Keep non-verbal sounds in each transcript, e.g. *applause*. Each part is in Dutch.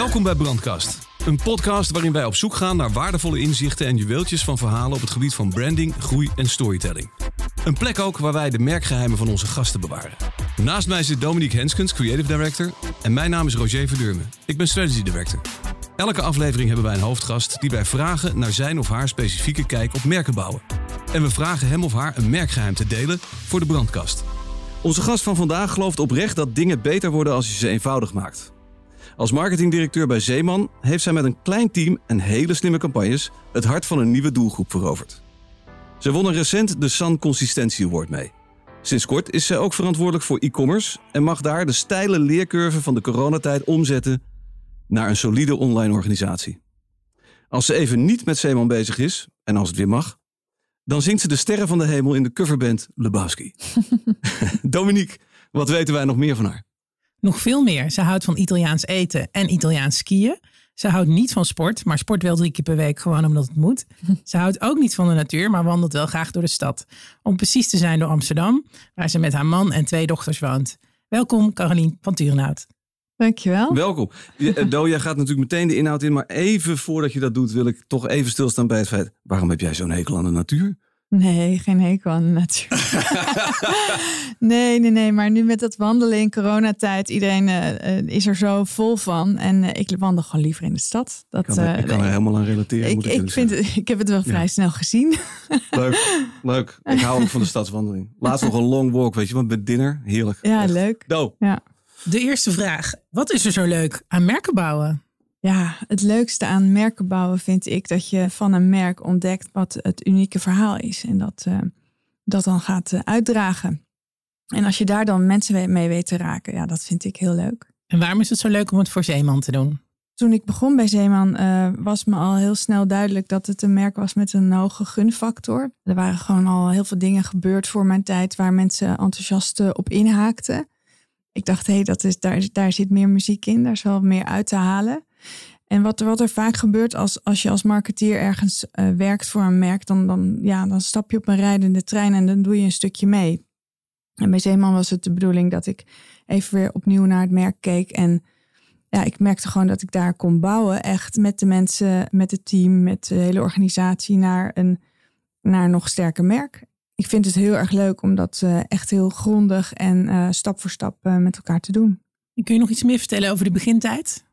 Welkom bij Brandkast. Een podcast waarin wij op zoek gaan naar waardevolle inzichten en juweeltjes van verhalen op het gebied van branding, groei en storytelling. Een plek ook waar wij de merkgeheimen van onze gasten bewaren. Naast mij zit Dominique Henskens, Creative Director. En mijn naam is Roger Verdurme. Ik ben Strategy Director. Elke aflevering hebben wij een hoofdgast die wij vragen naar zijn of haar specifieke kijk op merken bouwen. En we vragen hem of haar een merkgeheim te delen voor de brandkast. Onze gast van vandaag gelooft oprecht dat dingen beter worden als je ze eenvoudig maakt. Als marketingdirecteur bij Zeeman heeft zij met een klein team en hele slimme campagnes het hart van een nieuwe doelgroep veroverd. Ze wonnen recent de San Consistentie Award mee. Sinds kort is zij ook verantwoordelijk voor e-commerce en mag daar de steile leercurve van de coronatijd omzetten naar een solide online organisatie. Als ze even niet met Zeeman bezig is, en als het weer mag, dan zingt ze de sterren van de hemel in de coverband Lebowski. *laughs* *laughs* Dominique, wat weten wij nog meer van haar? Nog veel meer. Ze houdt van Italiaans eten en Italiaans skiën. Ze houdt niet van sport, maar sport wel drie keer per week gewoon omdat het moet. *laughs* Ze houdt ook niet van de natuur, maar wandelt wel graag door de stad. Om precies te zijn door Amsterdam, waar ze met haar man en twee dochters woont. Welkom, Carolien van Turenhout. Dankjewel. Welkom. Do, jij gaat natuurlijk meteen de inhoud in, maar even voordat je dat doet, wil ik toch even stilstaan bij het feit: waarom heb jij zo'n hekel aan de natuur? Nee, geen hekel aan de natuur. *laughs* nee, nee, nee. Maar nu met dat wandelen in coronatijd, iedereen uh, is er zo vol van. En uh, ik wandel gewoon liever in de stad. Dat, ik kan, er, ik kan er helemaal aan relateren. Ik, ik, ik vind het, ik heb het wel vrij ja. snel gezien. leuk, leuk. Ik hou ook van de stadswandeling. Laatst nog een long walk, weet je, want met dinner, heerlijk. Ja, Echt. leuk. Do. Ja. De eerste vraag. Wat is er zo leuk aan merken bouwen? Ja, het leukste aan merken bouwen vind ik dat je van een merk ontdekt wat het unieke verhaal is. En dat, uh, dat dan gaat uh, uitdragen. En als je daar dan mensen mee weet te raken, ja, dat vind ik heel leuk. En waarom is het zo leuk om het voor Zeeman te doen? Toen ik begon bij Zeeman uh, was me al heel snel duidelijk dat het een merk was met een hoge gunfactor. Er waren gewoon al heel veel dingen gebeurd voor mijn tijd waar mensen enthousiast op inhaakten. Ik dacht, hé, hey, dat is, daar, daar zit meer muziek in, daar is wel meer uit te halen. En wat, wat er vaak gebeurt als, als je als marketeer ergens uh, werkt voor een merk, dan, dan, ja, dan stap je op een rijdende trein en dan doe je een stukje mee. En bij Zeeman was het de bedoeling dat ik even weer opnieuw naar het merk keek. En ja, ik merkte gewoon dat ik daar kon bouwen, echt met de mensen, met het team, met de hele organisatie naar een naar nog sterker merk. Ik vind het heel erg leuk om dat uh, echt heel grondig en uh, stap voor stap met elkaar te doen. Kun je nog iets meer vertellen over de begintijd?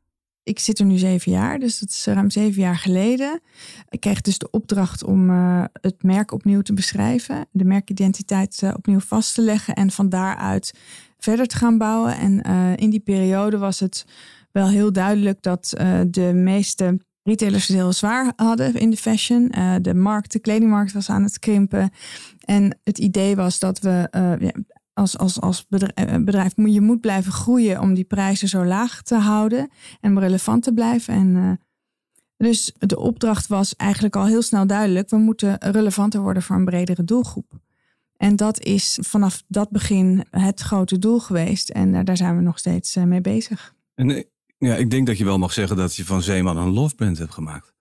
Ik zit er nu zeven jaar, dus dat is ruim zeven jaar geleden. Ik kreeg dus de opdracht om uh, het merk opnieuw te beschrijven, de merkidentiteit uh, opnieuw vast te leggen en van daaruit verder te gaan bouwen. En uh, in die periode was het wel heel duidelijk dat de meeste retailers het heel zwaar hadden in de fashion. de markt, de kledingmarkt was aan het krimpen. En het idee was dat we als, als, als eh, bedrijf, je moet blijven groeien om die prijzen zo laag te houden en relevant te blijven. En uh, dus de opdracht was eigenlijk al heel snel duidelijk: we moeten relevanter worden voor een bredere doelgroep. En dat is vanaf dat begin het grote doel geweest. En daar zijn we nog steeds mee bezig. En ja, ik denk dat je wel mag zeggen dat je van Zeeman een love brand hebt gemaakt.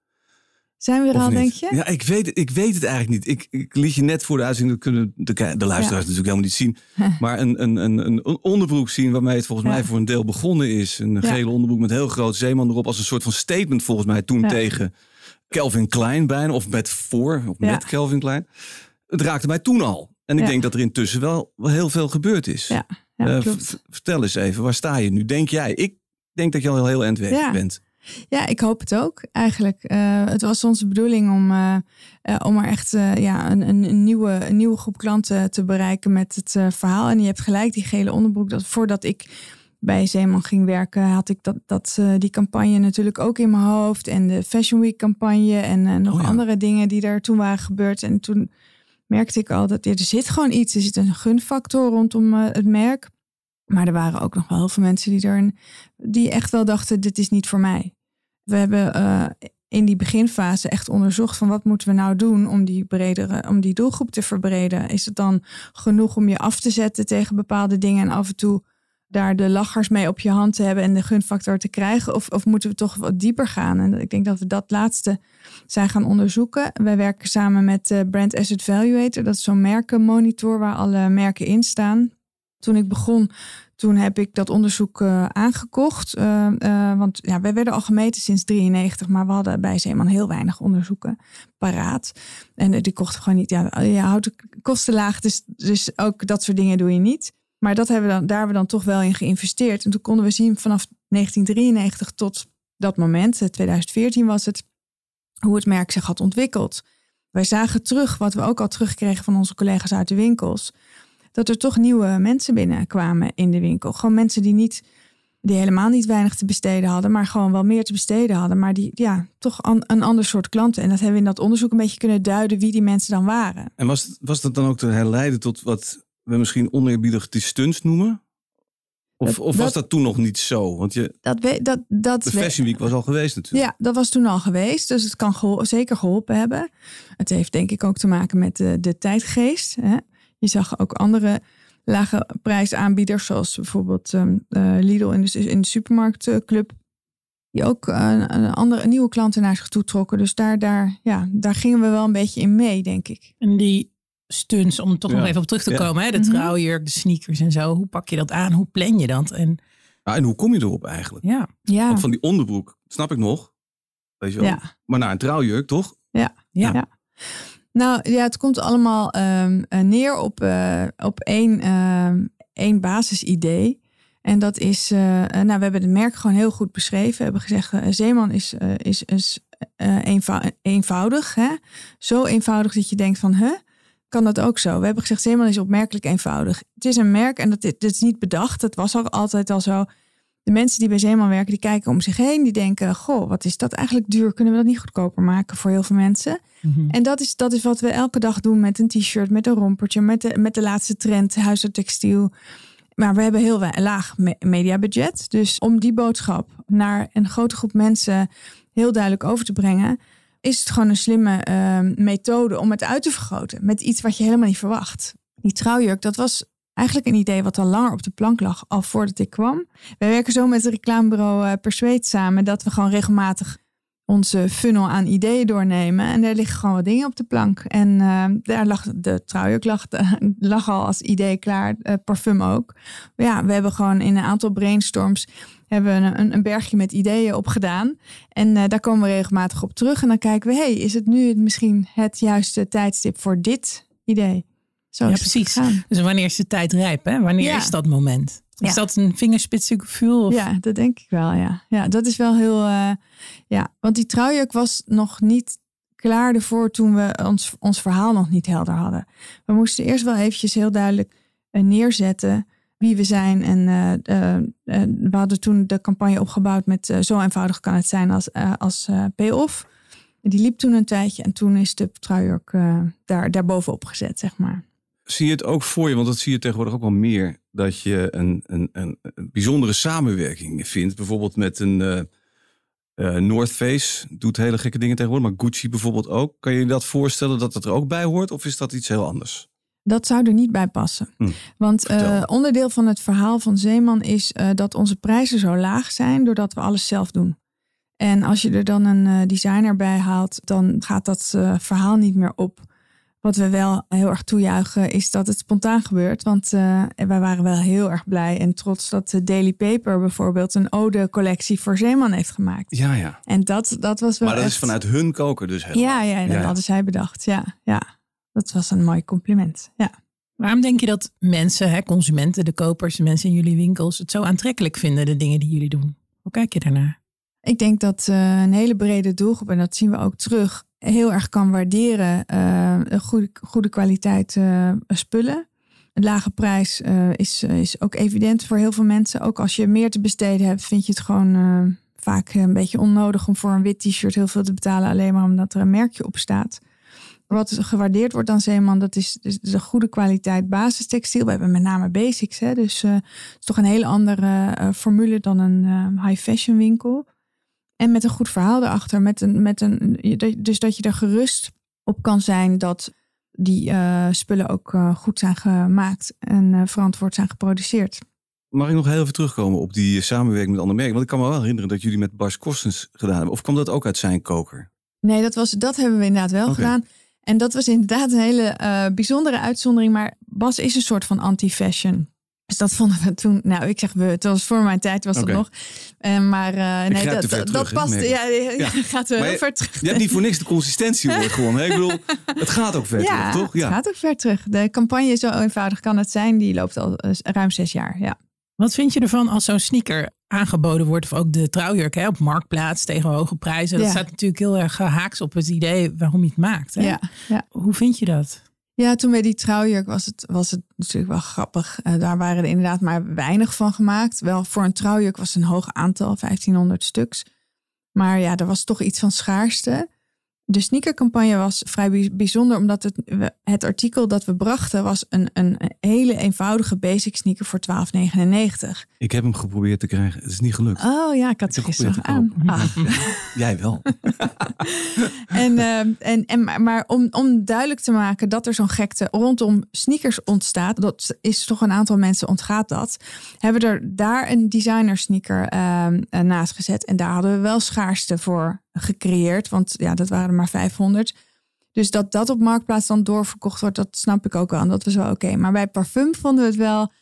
Zijn we er al, denk je? Ja, ik weet, het, ik weet het eigenlijk niet. Ik, ik liet je net voor de uitzending, kunnen de, de luisteraars ja. natuurlijk helemaal niet zien. *laughs* Maar een, een, een, een onderbroek zien waarmee het volgens mij voor een deel begonnen is. Een gele onderbroek met heel groot zeeman erop. Als een soort van statement volgens mij toen tegen Kelvin Klein bijna. Of met voor, of met Kelvin Klein. Het raakte mij toen al. En ik denk dat er intussen wel, wel heel veel gebeurd is. Ja, uh, vertel eens even, waar sta je nu? Denk jij? Ik denk dat je al heel eind weg bent. Ja, ik hoop het ook eigenlijk. Uh, het was onze bedoeling om, uh, uh, om er echt ja, een, een, nieuwe, een nieuwe groep klanten te bereiken met het verhaal. En je hebt gelijk, die gele onderbroek. Dat, voordat ik bij Zeeman ging werken, had ik dat, dat, die campagne natuurlijk ook in mijn hoofd. En de Fashion Week campagne en nog oh ja. andere dingen die daar toen waren gebeurd. En toen merkte ik al dat ja, er zit gewoon iets. Er zit een gunfactor rondom het merk. Maar er waren ook nog wel heel veel mensen die, er een, die echt wel dachten, dit is niet voor mij. We hebben uh, in die beginfase echt onderzocht van wat moeten we nou doen om die bredere, om die doelgroep te verbreden. Is het dan genoeg om je af te zetten tegen bepaalde dingen en af en toe daar de lachers mee op je hand te hebben en de gunfactor te krijgen? Of, of moeten we toch wat dieper gaan? En ik denk dat we dat laatste zijn gaan onderzoeken. Wij werken samen met uh, Brand Asset Valuator. Dat is zo'n merkenmonitor waar alle merken in staan. Toen ik begon, toen heb ik dat onderzoek uh, aangekocht. Uh, uh, want ja, wij werden al gemeten sinds 93, maar we hadden bij Zeeman heel weinig onderzoeken paraat. En die kochten gewoon niet. Ja, je houdt de kosten laag, dus, dus ook dat soort dingen doe je niet. Maar dat hebben we dan, daar hebben we dan toch wel in geïnvesteerd. En toen konden we zien vanaf 1993 tot dat moment, 2014 was het, hoe het merk zich had ontwikkeld. Wij zagen terug, wat we ook al terugkregen van onze collega's uit de winkels, dat er toch nieuwe mensen binnenkwamen in de winkel. Gewoon mensen die niet, die helemaal niet weinig te besteden hadden, maar gewoon wel meer te besteden hadden, maar die ja, toch een, een ander soort klanten. En dat hebben we in dat onderzoek een beetje kunnen duiden wie die mensen dan waren. En was, was dat dan ook te herleiden tot wat we misschien oneerbiedig die stunts noemen? Of, Dat- of was dat- dat toen nog niet zo? Want je, Dat, we, dat, dat de Fashion Week was al geweest natuurlijk. Ja, dat was toen al geweest. Dus het kan zeker geholpen hebben. Het heeft denk ik ook te maken met de, de tijdgeest. Hè? Je zag ook andere lage prijsaanbieders, zoals bijvoorbeeld ehm, eh, Lidl in de, in de supermarktclub. Die ook een andere nieuwe klanten naar zich toe trokken. Dus daar, daar, ja, daar gingen we wel een beetje in mee, denk ik. En die stunts, om toch Ja. nog even op terug te Ja. komen. Hè? De Mhm. trouwjurk, de sneakers en zo. Hoe pak je dat aan? Hoe plan je dat? En Ah, en hoe kom je erop eigenlijk? ja, Ja, Want van die onderbroek, snap ik nog. Weet je wel? ja. Maar naar een trouwjurk, toch? ja. Ja. Nou ja, het komt allemaal ehm, eh, neer op, eh, op één, ehm, één basisidee. En dat is, eh, nou, we hebben het merk gewoon heel goed beschreven. We hebben gezegd, Zeeman is, is, is eenvou- eenvoudig. Hè? Zo eenvoudig dat je denkt van, huh? Kan dat ook zo? We hebben gezegd, Zeeman is opmerkelijk eenvoudig. Het is een merk en dat, dit is niet bedacht. Het was al altijd al zo. De mensen die bij Zeeman werken, die kijken om zich heen. Die denken, goh, wat is dat eigenlijk duur? Kunnen we dat niet goedkoper maken voor heel veel mensen? Mhm. En dat is, dat is wat we elke dag doen met een t-shirt, met een rompertje, met de, met de laatste trend, huisartextiel. Maar we hebben heel laag me- mediabudget. Dus om die boodschap naar een grote groep mensen heel duidelijk over te brengen, is het gewoon een slimme eh, methode om het uit te vergroten met iets wat je helemaal niet verwacht. Die trouwjurk, dat was eigenlijk een idee wat al langer op de plank lag, al voordat ik kwam. Wij werken zo met het reclamebureau eh, Persuade samen dat we gewoon regelmatig onze funnel aan ideeën doornemen. En daar liggen gewoon wat dingen op de plank. En eh, daar lag de trouwjurk *laughs* lag, al als idee klaar. eh, parfum ook. Maar ja, we hebben gewoon in een aantal brainstorms hebben een, een bergje met ideeën opgedaan. En daar komen we regelmatig op terug. En dan kijken we, hey, is het nu misschien het juiste tijdstip voor dit idee? Zo Ja, precies. Dus wanneer is de tijd rijp? Hè? Wanneer Ja. is dat moment? Is Ja. dat een vingerspitsengevoel? Ja, dat denk ik wel, ja. Ja, dat is wel heel... eh, ja, want die trouwjurk was nog niet klaar ervoor toen we ons, ons verhaal nog niet helder hadden. We moesten eerst wel eventjes heel duidelijk eh, neerzetten wie we zijn. En eh, we hadden toen de campagne opgebouwd met zo eenvoudig kan het zijn als, als pay-off. Die liep toen een tijdje en toen is de trouwjurk daar, daar bovenop gezet, zeg maar. Zie je het ook voor je, want dat zie je tegenwoordig ook wel meer, dat je een, een, een, een bijzondere samenwerking vindt. Bijvoorbeeld met een eh, North Face, doet hele gekke dingen tegenwoordig, maar Gucci bijvoorbeeld ook. Kan je je dat voorstellen dat dat er ook bij hoort of is dat iets heel anders? Dat zou er niet bij passen. Hm, Want eh, onderdeel van het verhaal van Zeeman is dat onze prijzen zo laag zijn doordat we alles zelf doen. En als je er dan een designer bij haalt, dan gaat dat verhaal niet meer op. Wat we wel heel erg toejuichen is dat het spontaan gebeurt. Want eh, wij waren wel heel erg blij en trots dat de Daily Paper bijvoorbeeld een ode-collectie voor Zeeman heeft gemaakt. Ja, ja. En dat, dat was wel Maar dat is vanuit hun koker dus helemaal. Ja, ja, dat hadden zij bedacht. Ja, ja, dat was een mooi compliment. Ja. Waarom denk je dat mensen, hè, consumenten, de kopers, de mensen in jullie winkels, het zo aantrekkelijk vinden, de dingen die jullie doen? Hoe kijk je daarnaar? Ik denk dat eh, een hele brede doelgroep, en dat zien we ook terug, heel erg kan waarderen eh, goede, goede kwaliteit eh, spullen. Een lage prijs eh, is, is ook evident voor heel veel mensen. Ook als je meer te besteden hebt, vind je het gewoon vaak een beetje onnodig om voor een wit t-shirt heel veel te betalen, alleen maar omdat er een merkje op staat. Wat gewaardeerd wordt aan Zeeman, dat is, de goede kwaliteit basistextiel. We hebben met name basics, hè, dus het is toch een hele andere formule dan een high fashion winkel. En met een goed verhaal erachter. Met een, met een, dus dat je er gerust op kan zijn dat die eh, spullen ook eh, goed zijn gemaakt en eh, verantwoord zijn geproduceerd. Mag ik nog heel even terugkomen op die samenwerking met andere merken? Want ik kan me wel herinneren dat jullie met Bas Kostens gedaan hebben. Of kwam dat ook uit zijn koker? Nee, dat, was, dat hebben we inderdaad wel gedaan. En dat was inderdaad een hele bijzondere uitzondering. Maar Bas is een soort van anti-fashion. Dus dat vonden we toen, nou ik zeg we, het was voor mijn tijd was Oké. dat nog. Eh, maar eh, nee, dat, ver dat, terug, past, ja, ja, Ja. *laughs* gaat wel heel ver terug. Je hebt niet voor niks de consistentie woord gewoon. Hè? Ik bedoel, *laughs* het gaat ook vet, ja, toch? het gaat ook ver terug. De campagne, zo eenvoudig kan het zijn, die loopt al eh, ruim zes jaar. Ja. Wat vind je ervan als zo'n sneaker aangeboden wordt? Of ook de trouwjurk hè, op marktplaats tegen hoge prijzen. Dat Ja. staat natuurlijk heel erg haaks op het idee waarom je het maakt. Hè? Ja, ja. Hoe vind je dat? Ja, toen bij die trouwjurk was het, was het natuurlijk wel grappig. Eh, daar waren er inderdaad maar weinig van gemaakt. Wel voor een trouwjurk was een hoog aantal, 1500 stuks. Maar ja, er was toch iets van schaarste. De sneakercampagne was vrij bij- bijzonder, omdat het, het artikel dat we brachten was een, een hele eenvoudige basic sneaker voor 12,99. Ik heb hem geprobeerd te krijgen. Het is niet gelukt. Oh ja, ik had ze gisteren aan. Ah. *laughs* Jij wel. *laughs* En, ehm, en, en, maar- maar om, om duidelijk te maken dat er zo'n gekte rondom sneakers ontstaat, dat is toch een aantal mensen ontgaat dat, hebben we er daar een designer sneaker ehm, eh, naast gezet. En daar hadden we wel schaarste voor gecreëerd, want ja, dat waren er maar 500. Dus dat dat op Marktplaats dan doorverkocht wordt, dat snap ik ook wel. En dat was wel oké. Maar bij parfum vonden we het wel,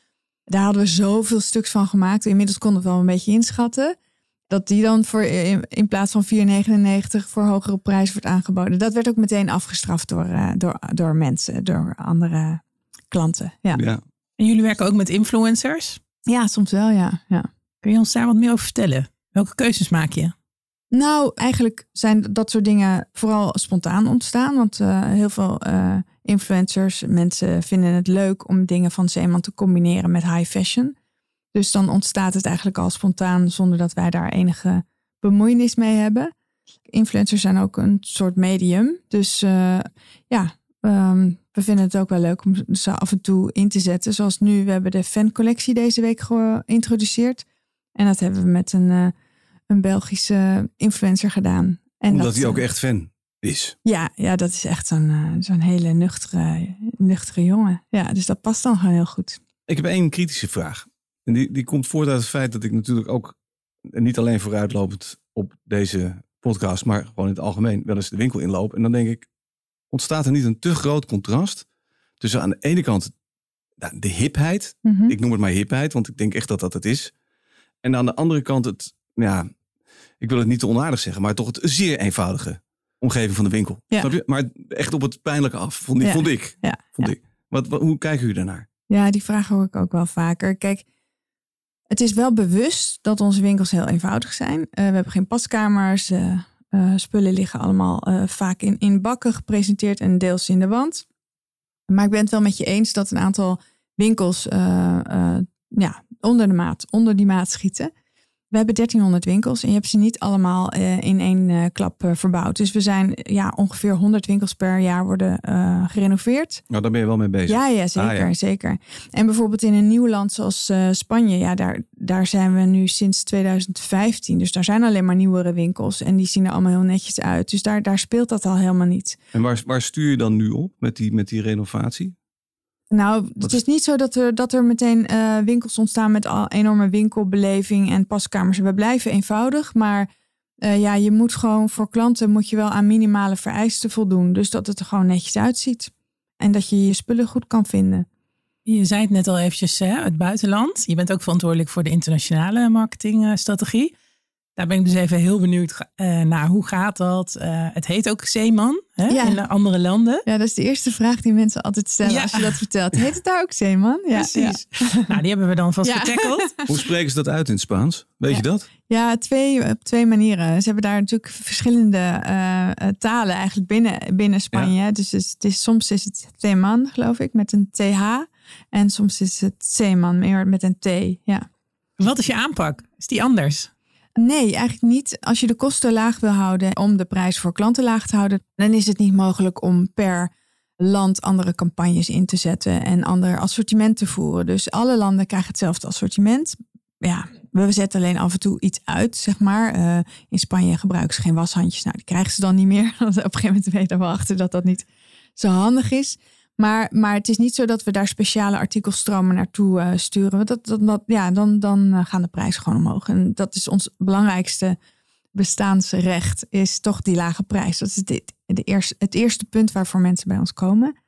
daar hadden we zoveel stuks van gemaakt. Inmiddels konden we het wel een beetje inschatten. Dat die dan voor, in, in plaats van 4,99 voor hogere prijs wordt aangeboden. Dat werd ook meteen afgestraft door, eh, door, door mensen, door andere klanten. Ja, ja. Ja. En jullie werken ook met influencers. soms wel, ja. ja. Kun je ons daar wat meer over vertellen? Welke keuzes maak je? Nou, eigenlijk zijn dat soort dingen vooral spontaan ontstaan. Want eh, heel veel eh, influencers, mensen vinden het leuk om dingen van Zeeman te combineren met high fashion. Dus dan ontstaat het eigenlijk al spontaan zonder dat wij daar enige bemoeienis mee hebben. Influencers zijn ook een soort medium. Dus eh, ja, ehm, we vinden het ook wel leuk om ze af en toe in te zetten. Zoals nu, we hebben de fancollectie deze week geïntroduceerd. En dat hebben we met een, een Belgische influencer gedaan. En Omdat dat, hij ook echt fan is. Ja, ja, dat is echt zo'n eh, zo'n hele nuchtere, nuchtere jongen. Ja, dus dat past dan gewoon heel goed. Ik heb één kritische vraag. En die, die komt voort uit het feit dat ik natuurlijk ook, niet alleen vooruitlopend op deze podcast, maar gewoon in het algemeen wel eens de winkel inloop. En dan denk ik, ontstaat er niet een te groot contrast tussen aan de ene kant nou, de hipheid, Mhm. ik noem het maar hipheid, want ik denk echt dat dat het is. En aan de andere kant het, ja, ik wil het niet te onaardig zeggen, maar toch het zeer eenvoudige omgeving van de winkel. Ja. Snap je? Maar echt op het pijnlijke af, vond, ik- Ja. vond ik. Ja, Vond ja. ik. Wat, wat, hoe kijken jullie daarnaar? Ja, die vraag hoor ik ook wel vaker. Kijk, het is wel bewust dat onze winkels heel eenvoudig zijn. Eh, we hebben geen paskamers. eh, eh, spullen liggen allemaal vaak in, in bakken gepresenteerd en deels in de wand. Maar ik ben het wel met je eens dat een aantal winkels ja, onder de maat, onder die maat schieten. We hebben 1300 winkels en je hebt ze niet allemaal eh, in één eh, klap eh, verbouwd. Dus we zijn ja, ongeveer 100 winkels per jaar worden gerenoveerd. Nou, daar ben je wel mee bezig. Ja, ja, zeker, Ah, ja. zeker. En bijvoorbeeld in een nieuw land zoals Spanje, ja, daar, daar zijn we nu sinds 2015. Dus daar zijn alleen maar nieuwere winkels en die zien er allemaal heel netjes uit. Dus daar, daar speelt dat al helemaal niet. En waar, waar stuur je dan nu op met die, met die renovatie? Nou, het is niet zo dat er, dat er meteen eh, winkels ontstaan met al enorme winkelbeleving en paskamers. We blijven eenvoudig, maar eh, ja, je moet gewoon voor klanten moet je wel aan minimale vereisten voldoen. Dus dat het er gewoon netjes uitziet en dat je je spullen goed kan vinden. Je zei het net al eventjes, hè, het buitenland. Je bent ook verantwoordelijk voor de internationale marketingstrategie. Daar ben ik dus even heel benieuwd eh, naar hoe gaat dat? Eh, het heet ook Zeeman hè, Ja. in andere landen. Ja, dat is de eerste vraag die mensen altijd stellen Ja. als je dat vertelt. Heet het daar ook Zeeman? Ja, Precies. *laughs* Nou, die hebben we dan vast Ja. getackeld. *laughs* Hoe spreken ze dat uit in het Spaans? Weet Ja. je dat? Ja, twee, op twee manieren. Ze hebben daar natuurlijk verschillende eh, talen eigenlijk binnen, binnen Spanje. Dus het is, het is- soms is het Zeeman, geloof ik, met een TH. En soms is het Zeeman, meer met een T. Ja. Wat is je aanpak? Is die anders? Nee, eigenlijk niet. Als je de kosten laag wil houden om de prijs voor klanten laag te houden, dan is het niet mogelijk om per land andere campagnes in te zetten en ander assortiment te voeren. Dus alle landen krijgen hetzelfde assortiment. Ja, we zetten alleen af en toe iets uit, zeg maar. Eh, in Spanje gebruiken ze geen washandjes. Nou, die krijgen ze dan niet meer. *laughs* Op een gegeven moment weten we achter dat dat niet zo handig is. Maar, maar het is niet zo dat we daar speciale artikelstromen naartoe eh, sturen. Dat, dat, dat, ja, dan, dan eh, gaan de prijzen gewoon omhoog. En dat is ons belangrijkste bestaansrecht, is toch die lage prijs. Dat is de eerste, het eerste punt waarvoor mensen bij ons komen.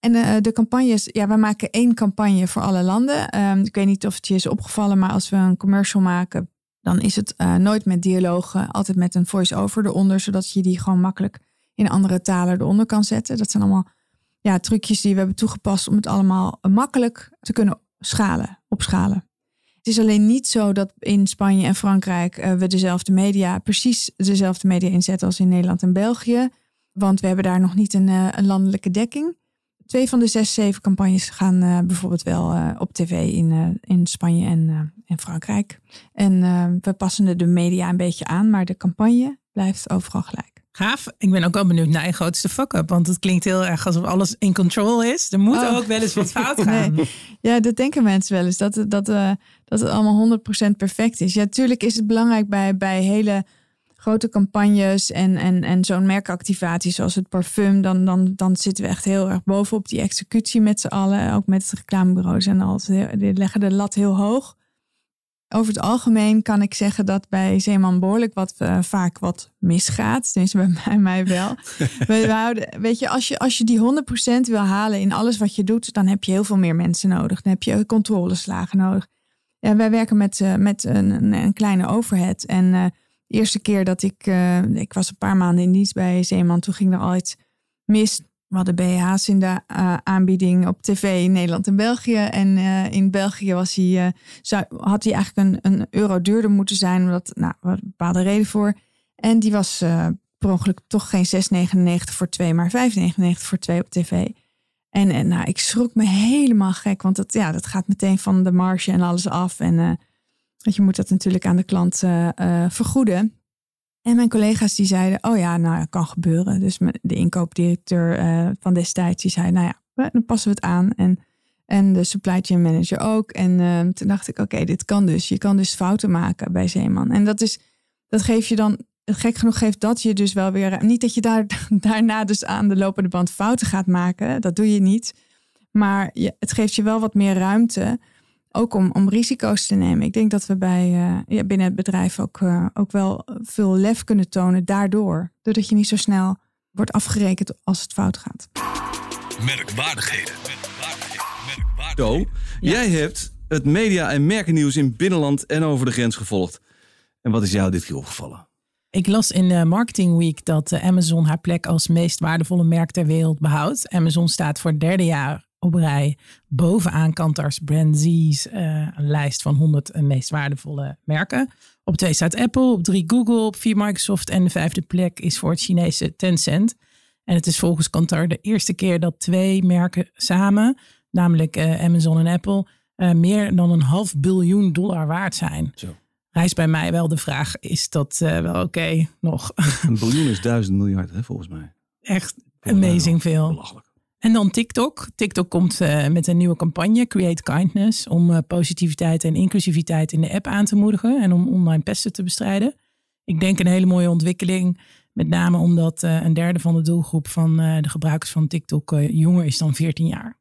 En uh, de campagnes, ja, we maken één campagne voor alle landen. Um, ik weet niet of het je is opgevallen, maar als we een commercial maken, dan is het uh, nooit met dialogen, altijd met een voice-over eronder, zodat je die gewoon makkelijk in andere talen eronder kan zetten. Dat zijn allemaal ja, trucjes die we hebben toegepast om het allemaal makkelijk te kunnen schalen, opschalen. Het is alleen niet zo dat in Spanje en Frankrijk uh, we dezelfde media, precies dezelfde media inzetten als in Nederland en België. Want we hebben daar nog niet een, uh, een landelijke dekking. Twee van de zes, zeven campagnes gaan uh, bijvoorbeeld wel op tv in, in Spanje en, en Frankrijk. En we passen de media een beetje aan, maar de campagne blijft overal gelijk. Gaaf. Ik ben ook wel benieuwd naar je grootste fuck-up. Want het klinkt heel erg alsof alles in control is. Er moet oh. ook wel eens wat fout *laughs* gaan. Nee. Ja, dat denken mensen wel eens. Dat, dat, uh, dat het allemaal 100% perfect is. Ja, natuurlijk is het belangrijk bij, bij hele grote campagnes en, en, en zo'n merkactivatie zoals het parfum. Dan, dan, dan zitten we echt heel erg bovenop die executie met z'n allen. Ook met het reclamebureaus en al. Die leggen de lat heel hoog. Over het algemeen kan ik zeggen dat bij Zeeman behoorlijk wat uh, vaak wat misgaat. Tenminste, bij mij, *laughs* wel. we, houden, weet je, als je, als je die 100% wil halen in alles wat je doet, dan heb je heel veel meer mensen nodig. Dan heb je controleslagen nodig. Ja, wij werken met, uh, met een, een, kleine overhead. En uh, de eerste keer dat ik, ik was een paar maanden in dienst bij Zeeman, toen ging er al iets mis. We hadden BH's in de uh, aanbieding op tv in Nederland en België. En uh, in België was hij, zou, had hij eigenlijk een, een euro duurder moeten zijn. Omdat, nou, er een bepaalde reden voor. En die was per ongeluk toch geen 6,99 voor 2, maar 5,99 voor 2 op tv. En, en nou, ik schrok me helemaal gek. Want dat, ja, dat gaat meteen van de marge en alles af. En je moet dat natuurlijk aan de klant vergoeden. En mijn collega's die zeiden, oh ja, nou kan gebeuren. Dus de inkoopdirecteur uh, van destijds, die zei, nou ja, dan passen we het aan. En, en de supply chain manager ook. En uh, toen dacht ik, oké, dit kan dus. Je kan dus fouten maken bij Zeeman. En dat is, dat geeft je dan, gek genoeg geeft dat je dus wel weer, niet dat je daar, *laughs* daarna dus aan de lopende band fouten gaat maken. Dat doe je niet. Maar je, het geeft je wel wat meer ruimte ook om, om risico's te nemen. Ik denk dat we bij, uh, ja, binnen het bedrijf ook, uh, ook wel veel lef kunnen tonen daardoor. Doordat je niet zo snel wordt afgerekend als het fout gaat. Merkwaardigheden. Merkwaardigheden. jij hebt het media- en merkennieuws in binnenland en over de grens gevolgd. En wat is jou dit keer opgevallen? Ik las in de Marketing Week dat Amazon haar plek als meest waardevolle merk ter wereld behoudt. Amazon staat voor het derde jaar op rij bovenaan Kantars Brand Z's uh, een lijst van 100 meest waardevolle merken. Op twee staat Apple, op drie Google, op vier Microsoft en de vijfde plek is voor het Chinese Tencent. En het is volgens Kantar de eerste keer dat twee merken samen, namelijk uh, Amazon en Apple, uh, meer dan een half biljoen dollar waard zijn. Zo. Rijst bij mij wel de vraag, is dat wel oké okay, nog? Een biljoen is duizend miljard hè, volgens mij. Echt amazing veel. Belachelijk. En dan TikTok. TikTok komt uh, met een nieuwe campagne, Create Kindness, om uh, positiviteit en inclusiviteit in de app aan te moedigen en om online pesten te bestrijden. Ik denk een hele mooie ontwikkeling, met name omdat uh, een derde van de doelgroep van de gebruikers van TikTok jonger is dan 14 jaar.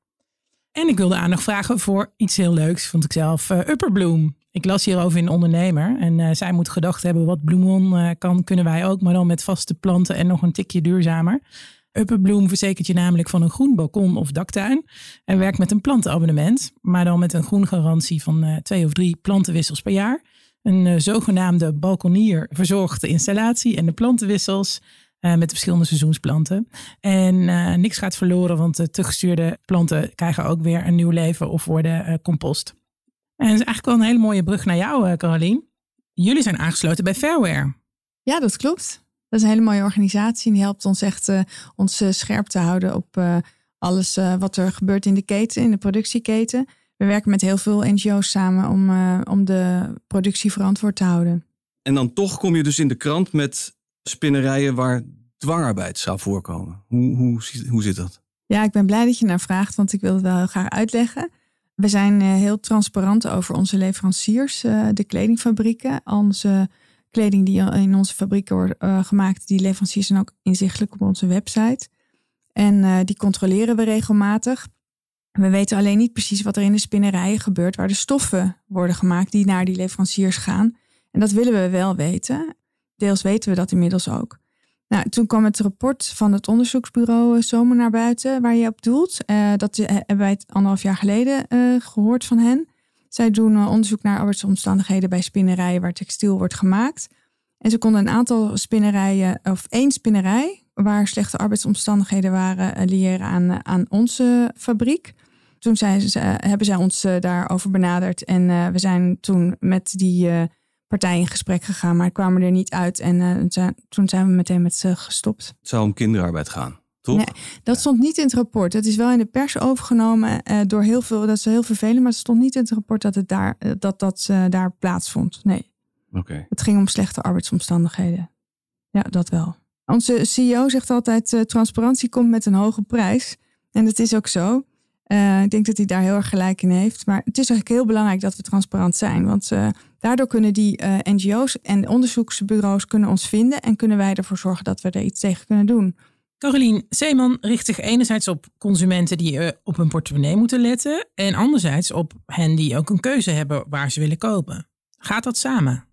En ik wilde aandacht vragen voor iets heel leuks, vond ik zelf, Upperbloom. Ik las hierover in Ondernemer en zij moet gedacht hebben wat Bloemon kan, kunnen wij ook, maar dan met vaste planten en nog een tikje duurzamer. Upperbloom verzekert je namelijk van een groen balkon of daktuin en werkt met een plantenabonnement, maar dan met een groengarantie van uh, twee of drie plantenwissels per jaar. Een uh, zogenaamde balkonier verzorgt de installatie en de plantenwissels uh, met de verschillende seizoensplanten. En niks gaat verloren, want de teruggestuurde planten krijgen ook weer een nieuw leven of worden compost. En is eigenlijk wel een hele mooie brug naar jou, Carolien. Jullie zijn aangesloten bij Fairware. Ja, dat klopt. Dat is een hele mooie organisatie. En die helpt ons echt uh, ons uh, scherp te houden op uh, alles wat er gebeurt in de keten, in de productieketen. We werken met heel veel NGO's samen om, om de productie verantwoord te houden. En dan toch kom je dus in de krant met spinnerijen waar dwangarbeid zou voorkomen. Hoe, hoe, hoe zit dat? Ja, ik ben blij dat je naar vraagt, want ik wil het wel heel graag uitleggen. We zijn heel transparant over onze leveranciers, de kledingfabrieken, onze kleding die in onze fabrieken wordt uh, gemaakt, die leveranciers zijn ook inzichtelijk op onze website. En uh, die controleren we regelmatig. We weten alleen niet precies wat er in de spinnerijen gebeurt, waar de stoffen worden gemaakt die naar die leveranciers gaan. En dat willen we wel weten. Deels weten we dat inmiddels ook. Nou, toen kwam het rapport van het onderzoeksbureau Zomer naar buiten, waar je op doelt. Dat hebben wij anderhalf jaar geleden gehoord van hen. Zij doen uh, onderzoek naar arbeidsomstandigheden bij spinnerijen waar textiel wordt gemaakt. En ze konden een aantal spinnerijen, of één spinnerij, waar slechte arbeidsomstandigheden waren, leren aan, aan onze fabriek. Toen zijn ze, hebben zij ons daarover benaderd. En we zijn toen met die partij in gesprek gegaan, maar kwamen er niet uit. En toen zijn we meteen met ze gestopt. Het zou om kinderarbeid gaan, toch? Nee, dat stond niet in het rapport. Het is wel in de pers overgenomen uh, door heel veel. Dat is heel vervelend, maar het stond niet in het rapport dat het daar, uh, dat, dat uh, daar plaatsvond. Nee. Oké. Het ging om slechte arbeidsomstandigheden. Ja, dat wel. Onze CEO zegt altijd: transparantie komt met een hoge prijs. En dat is ook zo. Uh, ik denk dat hij daar heel erg gelijk in heeft. Maar het is eigenlijk heel belangrijk dat we transparant zijn. Want uh, daardoor kunnen die NGO's en onderzoeksbureaus kunnen ons vinden. En kunnen wij ervoor zorgen dat we er iets tegen kunnen doen. Carolien Zeeman richt zich enerzijds op consumenten die op hun portemonnee moeten letten. En anderzijds op hen die ook een keuze hebben waar ze willen kopen. Gaat dat samen?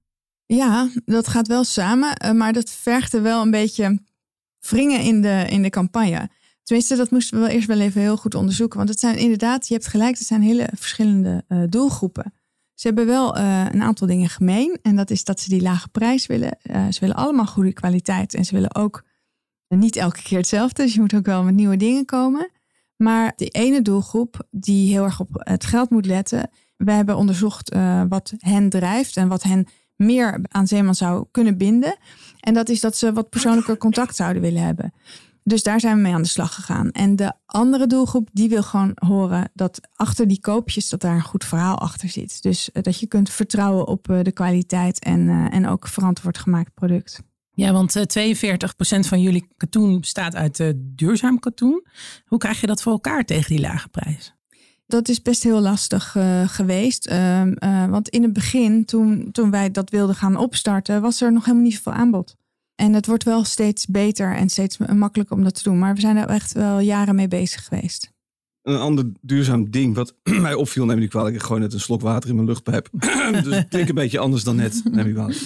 Ja, dat gaat wel samen. Maar dat vergt er wel een beetje wringen in de, in de campagne. Tenminste, dat moesten we wel eerst wel even heel goed onderzoeken. Want het zijn inderdaad, je hebt gelijk, het zijn hele verschillende uh, doelgroepen. Ze hebben wel een aantal dingen gemeen. En dat is dat ze die lage prijs willen. Ze willen allemaal goede kwaliteit. En ze willen ook niet elke keer hetzelfde. Dus je moet ook wel met nieuwe dingen komen. Maar de ene doelgroep die heel erg op het geld moet letten. We hebben onderzocht wat hen drijft en wat hen meer aan Zeeman zou kunnen binden. En dat is dat ze wat persoonlijker contact zouden willen hebben. Dus daar zijn we mee aan de slag gegaan. En de andere doelgroep, die wil gewoon horen dat achter die koopjes, dat daar een goed verhaal achter zit. Dus eh, dat je kunt vertrouwen op eh, de kwaliteit en, en ook verantwoord gemaakt product. Ja, want 42% van jullie katoen bestaat uit duurzaam katoen. Hoe krijg je dat voor elkaar tegen die lage prijs? Dat is best heel lastig geweest. Ehm, want in het begin, toen, toen wij dat wilden gaan opstarten, was er nog helemaal niet zoveel aanbod. En het wordt wel steeds beter en steeds makkelijker om dat te doen. Maar we zijn er echt wel jaren mee bezig geweest. Een ander duurzaam ding wat *clears throat* mij opviel, neem ik kwalijk. Ik gooi net een slok water in mijn luchtpijp. *clears throat* dus het klinkt een beetje anders dan net, neem ik kwalijk.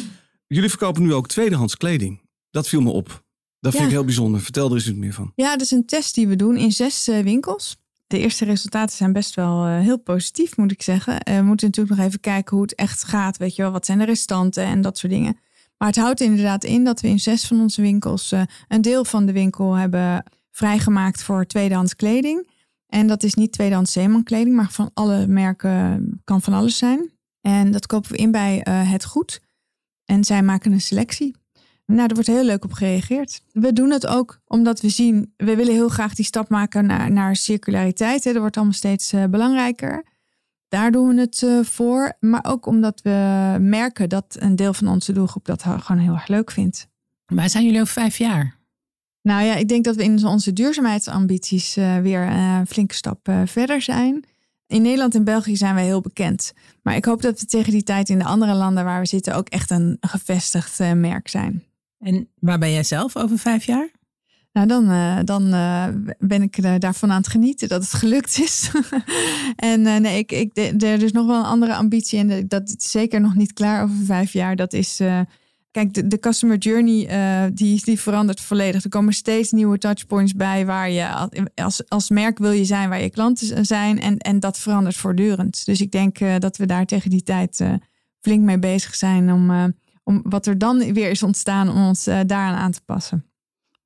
Jullie verkopen nu ook tweedehands kleding. Dat viel me op. Dat vind ik heel bijzonder. Vertel er eens iets meer van. Ja, dat is een test die we doen in zes uh, winkels. De eerste resultaten zijn best wel uh, heel positief, moet ik zeggen. Uh, we moeten natuurlijk nog even kijken hoe het echt gaat. Weet je wel, wat zijn de restanten en dat soort dingen. Maar het houdt inderdaad in dat we in zes van onze winkels een deel van de winkel hebben vrijgemaakt voor tweedehands kleding. En dat is niet tweedehands zeemankleding, maar van alle merken kan van alles zijn. En dat kopen we in bij uh, Het Goed. En zij maken een selectie. Nou, er wordt heel leuk op gereageerd. We doen het ook omdat we zien, we willen heel graag die stap maken naar, naar circulariteit. Hè. Dat wordt allemaal steeds uh, belangrijker. Daar doen we het uh, voor. Maar ook omdat we merken dat een deel van onze doelgroep dat gewoon heel erg leuk vindt. Waar zijn jullie over vijf jaar? Nou ja, ik denk dat we in onze duurzaamheidsambities uh, weer een flinke stap verder zijn. In Nederland en België zijn wij heel bekend. Maar ik hoop dat we tegen die tijd in de andere landen waar we zitten ook echt een gevestigd merk zijn. En waar ben jij zelf over vijf jaar? Nou, dan, uh, dan uh, ben ik daarvan aan het genieten dat het gelukt is. *laughs* en nee, ik, ik, er is nog wel een andere ambitie en dat is zeker nog niet klaar over vijf jaar. Dat is, kijk, de, de, customer journey die, die verandert volledig. Er komen steeds nieuwe touchpoints bij waar je als, als merk wil je zijn waar je klanten zijn. En, en dat verandert voortdurend. Dus ik denk dat we daar tegen die tijd flink mee bezig zijn om, om wat er dan weer is ontstaan om ons daaraan aan te passen.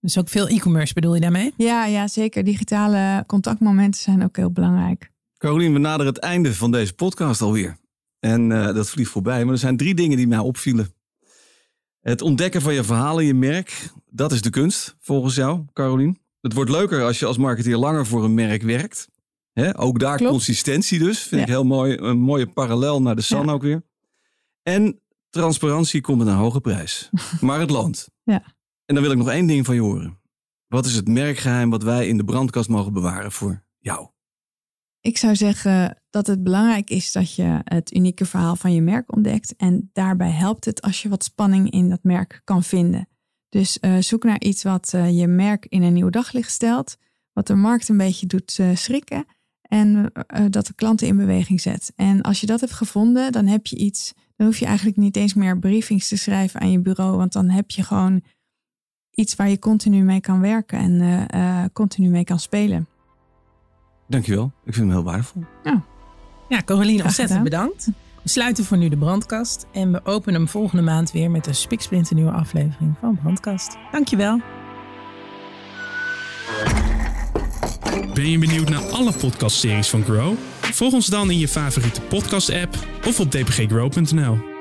Dus ook veel e-commerce bedoel je daarmee? Ja, ja, zeker. Digitale contactmomenten zijn ook heel belangrijk. Carolien, we naderen het einde van deze podcast alweer. En uh, dat vliegt voorbij. Maar er zijn drie dingen die mij opvielen. Het ontdekken van je verhalen, je merk, dat is de kunst volgens jou, Carolien. Het wordt leuker als je als marketeer langer voor een merk werkt. He, ook daar Klopt. consistentie dus. Vind ja. ik heel mooi. Een mooie parallel naar de San ja. ook weer. En transparantie komt met een hoge prijs. *laughs* maar het loont. Ja. En dan wil ik nog één ding van je horen. Wat is het merkgeheim wat wij in de brandkast mogen bewaren voor jou? Ik zou zeggen dat het belangrijk is dat je het unieke verhaal van je merk ontdekt. En daarbij helpt het als je wat spanning in dat merk kan vinden. Dus uh, zoek naar iets wat uh, je merk in een nieuw daglicht stelt. Wat de markt een beetje doet uh, schrikken. En dat de klanten in beweging zet. En als je dat hebt gevonden, dan heb je iets. Dan hoef je eigenlijk niet eens meer briefings te schrijven aan je bureau. Want dan heb je gewoon iets waar je continu mee kan werken en eh, eh, continu mee kan spelen. Dankjewel. Ik vind hem heel waardevol. Ja, Caroline, Graag ontzettend bedankt. We sluiten voor nu de brandkast. En we openen hem volgende maand weer met een spiksplinternieuwe aflevering van Brandkast. Dankjewel. Ben je benieuwd naar alle podcastseries van Grow? Volg ons dan in je favoriete podcast-app of op dpggrow.nl.